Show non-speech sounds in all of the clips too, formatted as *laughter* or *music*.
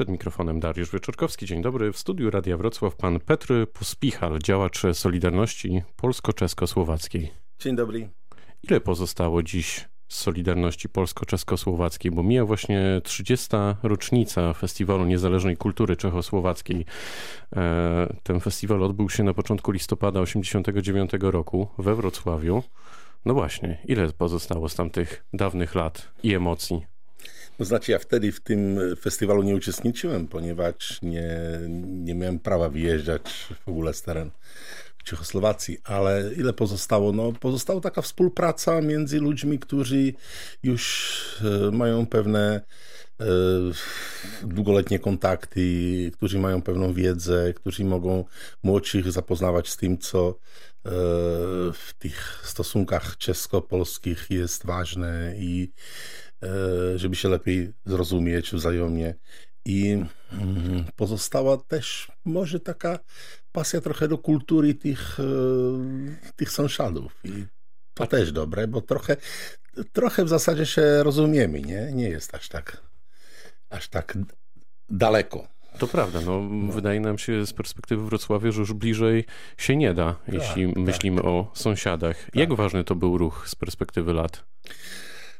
Przed mikrofonem Dariusz Wieczorkowski. Dzień dobry. W studiu Radia Wrocław pan Petr Pospichal, działacz Solidarności Polsko-Czesko-Słowackiej. Dzień dobry. Ile pozostało dziś z Solidarności Polsko-Czesko-Słowackiej, bo mija właśnie 30. rocznica Festiwalu Niezależnej Kultury Czechosłowackiej. E, ten festiwal odbył się na początku listopada 1989 roku we Wrocławiu. No właśnie, ile pozostało z tamtych dawnych lat i emocji? No znaczy ja wtedy w tym festiwalu nie uczestniczyłem, ponieważ nie, nie miałem prawa wyjeżdżać w ogóle z terenu Czechosłowacji, ale ile pozostało? No, pozostała taka współpraca między ludźmi, którzy już e, mają pewne e, długoletnie kontakty, którzy mają pewną wiedzę, którzy mogą młodszych zapoznawać z tym, co e, w tych stosunkach czesko-polskich jest ważne i żeby się lepiej zrozumieć wzajemnie. I mm, pozostała też może taka pasja trochę do kultury tych, e, tych sąsiadów. I to też dobre, bo trochę, trochę w zasadzie się rozumiemy, nie? Nie jest aż tak, aż tak daleko. To prawda, no, no, wydaje nam się z perspektywy Wrocławia, że już bliżej się nie da, tak, jeśli tak. myślimy o sąsiadach. Tak. Jak ważny to był ruch z perspektywy lat?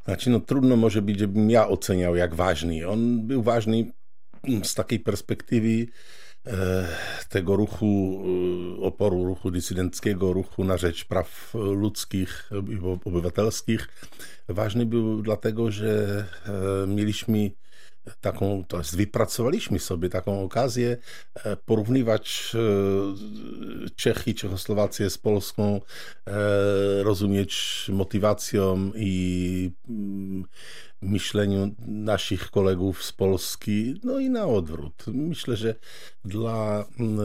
Znaczy, no trudno może być, żebym ja oceniał, jak ważny. On był ważny z takiej perspektywy e, tego ruchu e, oporu, ruchu dysydenckiego, ruchu na rzecz praw ludzkich i obywatelskich. Ważny był dlatego, że e, mieliśmy taką, to jest wypracowaliśmy sobie taką okazję porównywać Czechy, Czechosłowację z Polską, rozumieć motywacją i mm, myśleniu naszych kolegów z Polski, no i na odwrót. Myślę, że dla mm, e,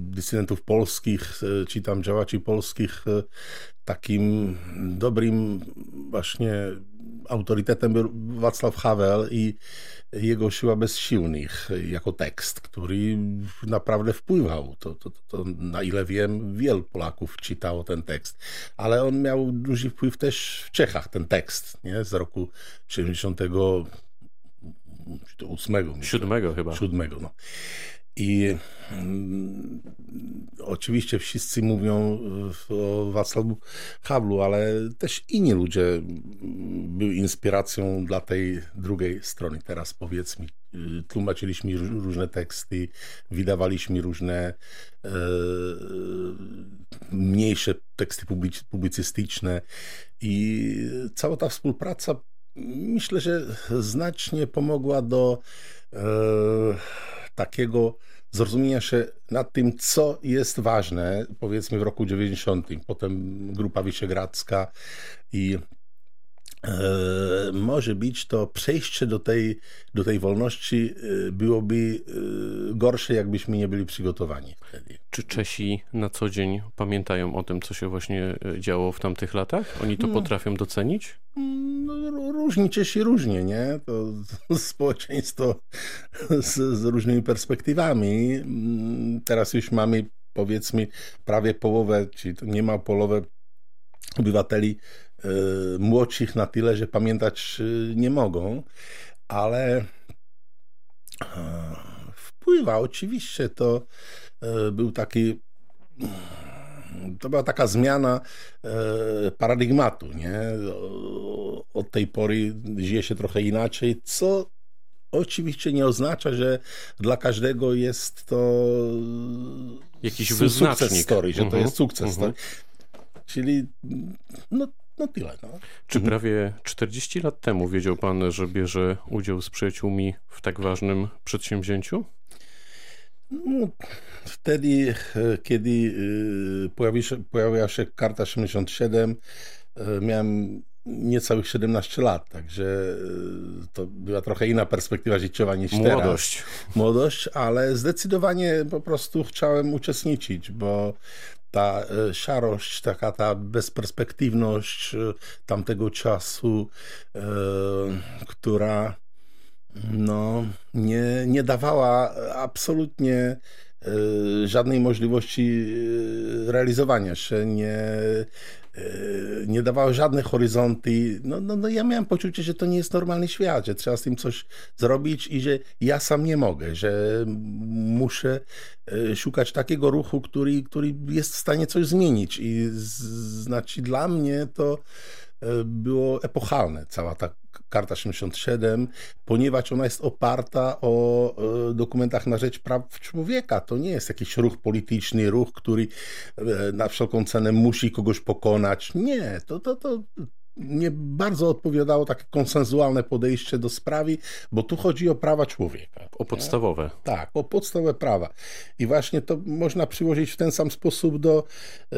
dysydentów polskich, e, czy tam działaczy polskich, e, takim dobrym właśnie autorytetem był Wacław Havel i jego siła bezsilnych jako tekst, który naprawdę wpływał. To, to, to, na ile wiem, wielu Polaków czytało ten tekst, ale on miał duży wpływ też w Czechach, ten tekst, nie? z roku 78. Siódmego chyba. No. I mm, oczywiście wszyscy mówią o Wacławu Havlu, ale też inni ludzie byli inspiracją dla tej drugiej strony. Teraz powiedzmy, tłumaczyliśmy różne teksty, wydawaliśmy różne e, mniejsze teksty publicystyczne i cała ta współpraca myślę, że znacznie pomogła do e, takiego zrozumienia się nad tym, co jest ważne, powiedzmy w roku 90. Potem Grupa Wyszehradzka i e, może być to przejście do tej, do tej wolności e, byłoby e, gorsze, jakbyśmy nie byli przygotowani wtedy. Czy Czesi na co dzień pamiętają o tym, co się właśnie działo w tamtych latach? Oni to no. potrafią docenić? No, różni Czesi różnie, nie? To, to *laughs* społeczeństwo z, z, różnymi perspektywami. Mm, teraz już mamy powiedzmy prawie połowę, czy niemal połowę obywateli y, młodszych na tyle, że pamiętać y, nie mogą, ale y, wpływa oczywiście to był taki to była taka zmiana e, paradygmatu, nie? Od tej pory żyje się trochę inaczej, co oczywiście nie oznacza, że dla każdego jest to jakiś sukces story, że to jest mhm, sukces story. Mhm. Czyli no, no tyle. No. Czy mhm. prawie 40 lat temu wiedział pan, że bierze udział z przyjaciółmi w tak ważnym przedsięwzięciu? No, wtedy, e, kiedy e, pojawi się, pojawiła się karta 77, e, miałem niecałych 17 lat, także to była trochę inna perspektywa życiowa niż Młodość. teraz. Młodość, ale zdecydowanie po prostu chciałem uczestniczyć, bo ta szarość, taka ta bezperspektywność tamtego czasu, która no, nie, nie dawała absolutnie e, żadnej możliwości e, realizowania się. Nie, nie dawały żadne horyzonty. No, no, no ja miałem poczucie, że to nie jest normalny świat, że trzeba z tym coś zrobić i że ja sam nie mogę, że muszę szukać takiego ruchu, który, który jest w stanie coś zmienić. I znaczy dla mnie to było epochalne, cała ta Karta 67, ponieważ ona jest oparta o e, dokumentach na rzecz praw człowieka. To nie jest jakiś ruch polityczny, ruch, który e, na wszelką cenę musi kogoś pokonać. Nie, to, to, to nie bardzo odpowiadało takie konsensualne podejście do sprawy, bo tu chodzi o prawa człowieka. O podstawowe. Tak, o podstawowe prawa. I właśnie to można przyłożyć w ten sam sposób do e,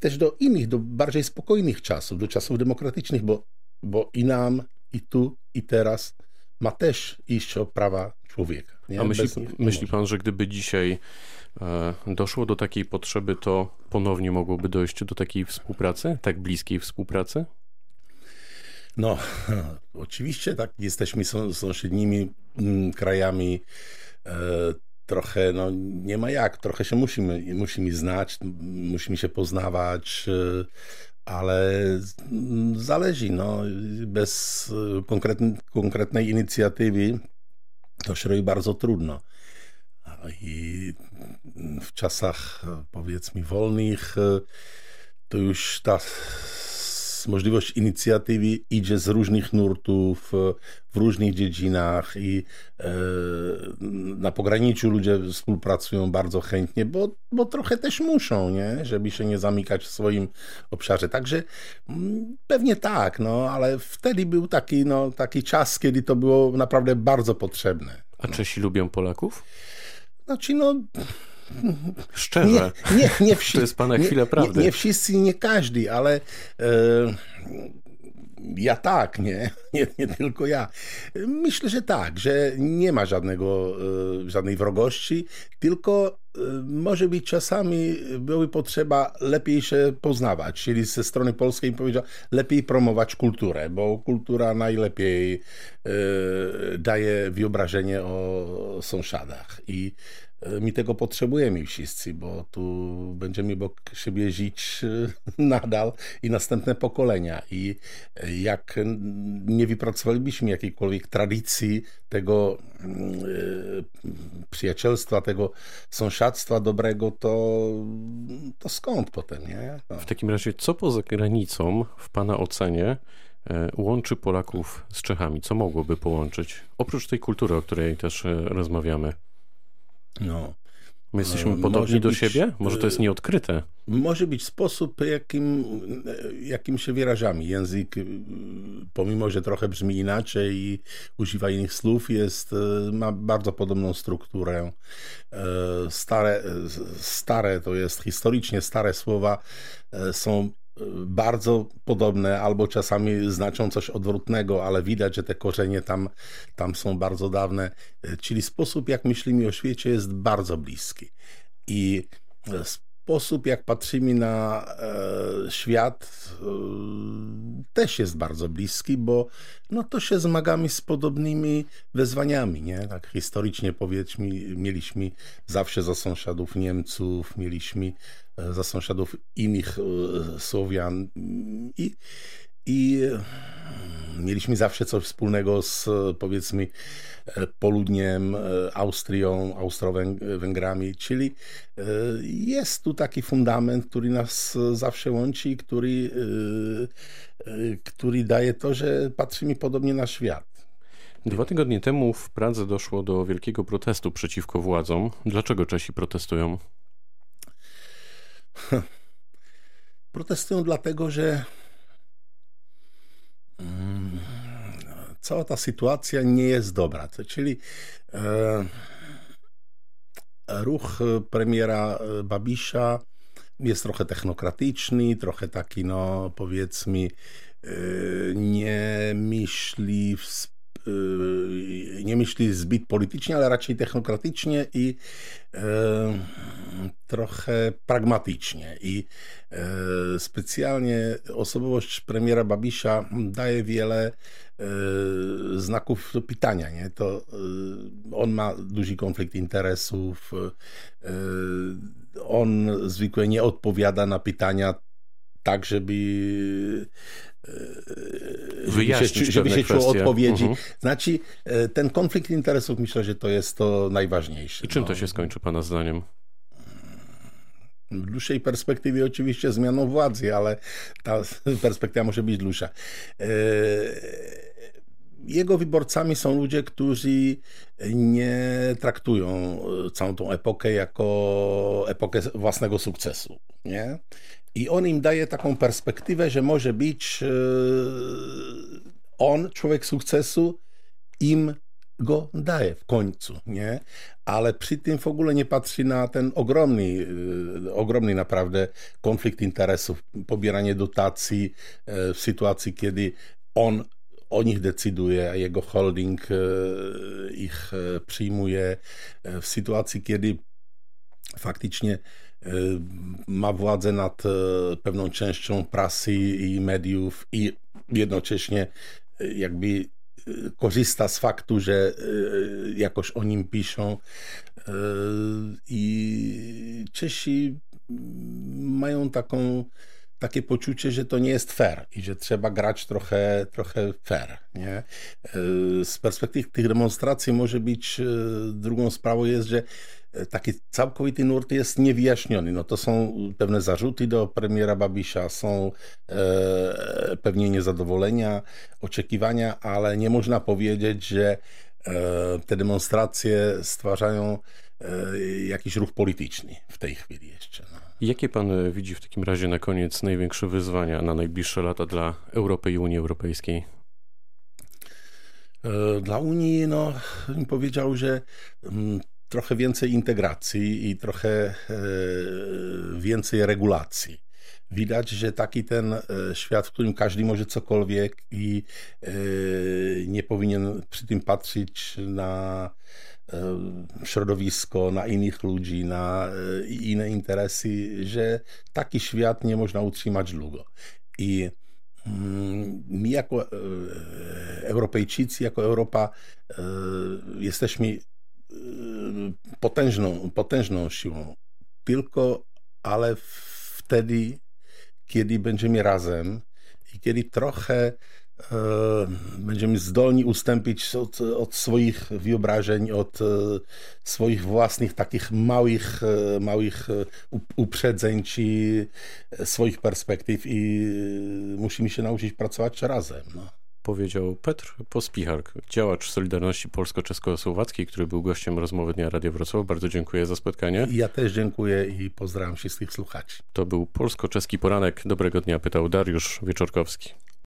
też do innych, do bardziej spokojnych czasów, do czasów demokratycznych, bo, bo i nam, i tu, i teraz ma też iść o prawa człowieka. Nie? A myśli, myśli pan, że gdyby dzisiaj e, doszło do takiej potrzeby, to ponownie mogłoby dojść do takiej współpracy, tak bliskiej współpracy? No, *laughs* oczywiście tak. Jesteśmy sąsiednimi mm, krajami. E, trochę, no nie ma jak, trochę się musimy, musimy znać, musimy się poznawać, e, ale zależy, no, bez konkretnej inicjatywy to się robi bardzo trudno. I w czasach, powiedzmy, wolnych, to już ta możliwość inicjatywy idzie z różnych nurtów, w różnych dziedzinach i e, na pograniczu ludzie współpracują bardzo chętnie, bo, bo trochę też muszą, nie? żeby się nie zamykać w swoim obszarze. Także mm, pewnie tak, no, ale wtedy był taki, no, taki czas, kiedy to było naprawdę bardzo potrzebne. A Czesi lubią Polaków? Znaczy, no Szczerze. Nie, nie, nie wszyscy, to jest pana prawdy. Nie, nie wszyscy, nie każdy, ale e, ja tak, nie? *laughs* nie? Nie tylko ja. Myślę, że tak, że nie ma żadnego, e, żadnej wrogości, tylko e, może być czasami były potrzeba lepiej się poznawać, czyli ze strony polskiej powiedział, lepiej promować kulturę, bo kultura najlepiej daje wyobrażenie o sąsiadach i E, my tego potrzebujemy wszyscy, bo tu będziemy obok siebie żyć e, *laughs* nadal i następne pokolenia. I e, jak nie wypracowalibyśmy jakiejkolwiek tradycji tego przyjacielstwa, tego sąsiadztwa dobrego, to, to skąd potem, nie? No. W takim razie, co poza granicą w Pana ocenie łączy Polaków z Czechami? Co mogłoby połączyć? Oprócz tej kultury, o której też rozmawiamy. No. My jesteśmy e, podobni do być, siebie? Może to jest e, nieodkryte? Może być sposób, jakim, jakim się wyrażamy. Język, e, pomimo że trochę brzmi inaczej i używa innych słów, jest, ma bardzo podobną strukturę. Stare, stare to jest historycznie stare słowa są bardzo podobne, albo czasami znaczą coś odwrotnego, ale widać, że te korzenie tam, tam są bardzo dawne. Czyli sposób, jak myślimy o świecie, jest bardzo bliski. I sposób, jak patrzymy na e, świat, e, też jest bardzo bliski, bo no, to się zmagamy z podobnymi wyzwaniami. Nie? Tak historycznie powiedzmy, mieliśmy zawsze za sąsiadów Niemców, mieliśmy e, za sąsiadów innych e, Słowian i, i mieliśmy zawsze coś wspólnego z powiedzmy Poludniem, Austrią, Austro-Węgrami, czyli e, jest tu taki fundament, który nas zawsze łączy i który, e, e, który daje to, że patrzymy podobnie na świat. Dwa tygodnie temu w Pradze doszło do wielkiego protestu przeciwko władzom. Dlaczego Czesi protestują? Protestują dlatego, że cała ta sytuacja nie jest dobra. Czyli e, ruch premiera Babisza jest trochę technokratyczny, trochę taki, no powiedzmy, e, nie myśli w nie myśli zbyt politycznie, ale raczej technokratycznie i e, trochę pragmatycznie. I e, specjalnie osobowość premiera Babisza daje wiele znaków pytania. Nie? To on ma duży konflikt interesów, on zwykle nie odpowiada na pytania tak, żeby wyjaśnić żeby się, żeby się czuł odpowiedzi. Mhm. Znaczy, ten konflikt interesów myślę, że to jest to najważniejsze. I czym no. to się skończy Pana zdaniem? W dłuższej perspektywie oczywiście zmianą władzy, ale ta *laughs* perspektywa może być dłuższa. Jego wyborcami są ludzie, którzy nie traktują całą tą epokę jako epokę własnego sukcesu. Nie? I on im daje taką perspektywę, że może być on, człowiek sukcesu, im go daje w końcu, nie? Ale przy tym w ogóle nie patrzy na ten ogromny, ogromny naprawdę konflikt interesów, pobieranie dotacji w sytuacji, kiedy on o nich decyduje, a jego holding ich przyjmuje w sytuacji, kiedy faktycznie ma władzę nad pewną częścią prasy i mediów i jednocześnie jakby korzysta z faktu, że jakoś o nim piszą i Czesi mają taką takie poczucie, że to nie jest fair i że trzeba grać trochę, trochę fair. Nie? Z perspektywy tych demonstracji może być drugą sprawą jest, że taki całkowity nurt jest niewyjaśniony. No to są pewne zarzuty do premiera Babisza, są e, pewnie niezadowolenia, oczekiwania, ale nie można powiedzieć, że e, te demonstracje stwarzają e, jakiś ruch polityczny w tej chwili jeszcze. No. Jakie pan widzi w takim razie na koniec największe wyzwania na najbliższe lata dla Europy i Unii Europejskiej? Dla Unii, no, bym powiedział, że trochę więcej integracji i trochę więcej regulacji. Widać, że taki ten świat, w którym każdy może cokolwiek i nie powinien przy tym patrzeć na środowisko, na innych ludzi, na inne interesy, że taki świat nie można utrzymać długo. I my jako Europejczycy, jako Europa jesteśmy potężną, potężną siłą. Tylko, ale wtedy, kiedy będziemy razem i kiedy trochę e, będziemy zdolni ustąpić od, od, swoich wyobrażeń, od e, swoich własnych takich małych, małych uprzedzeń czy swoich perspektyw i musimy się nauczyć pracować razem. No powiedział Petr Pospichark, działacz Solidarności Polsko-Czesko-Słowackiej, który był gościem rozmowy Dnia Radia Wrocław. Bardzo dziękuję za spotkanie. Ja też dziękuję i pozdrawiam wszystkich słuchaczy. To był Polsko-Czeski Poranek. Dobrego dnia, pytał Dariusz Wieczorkowski.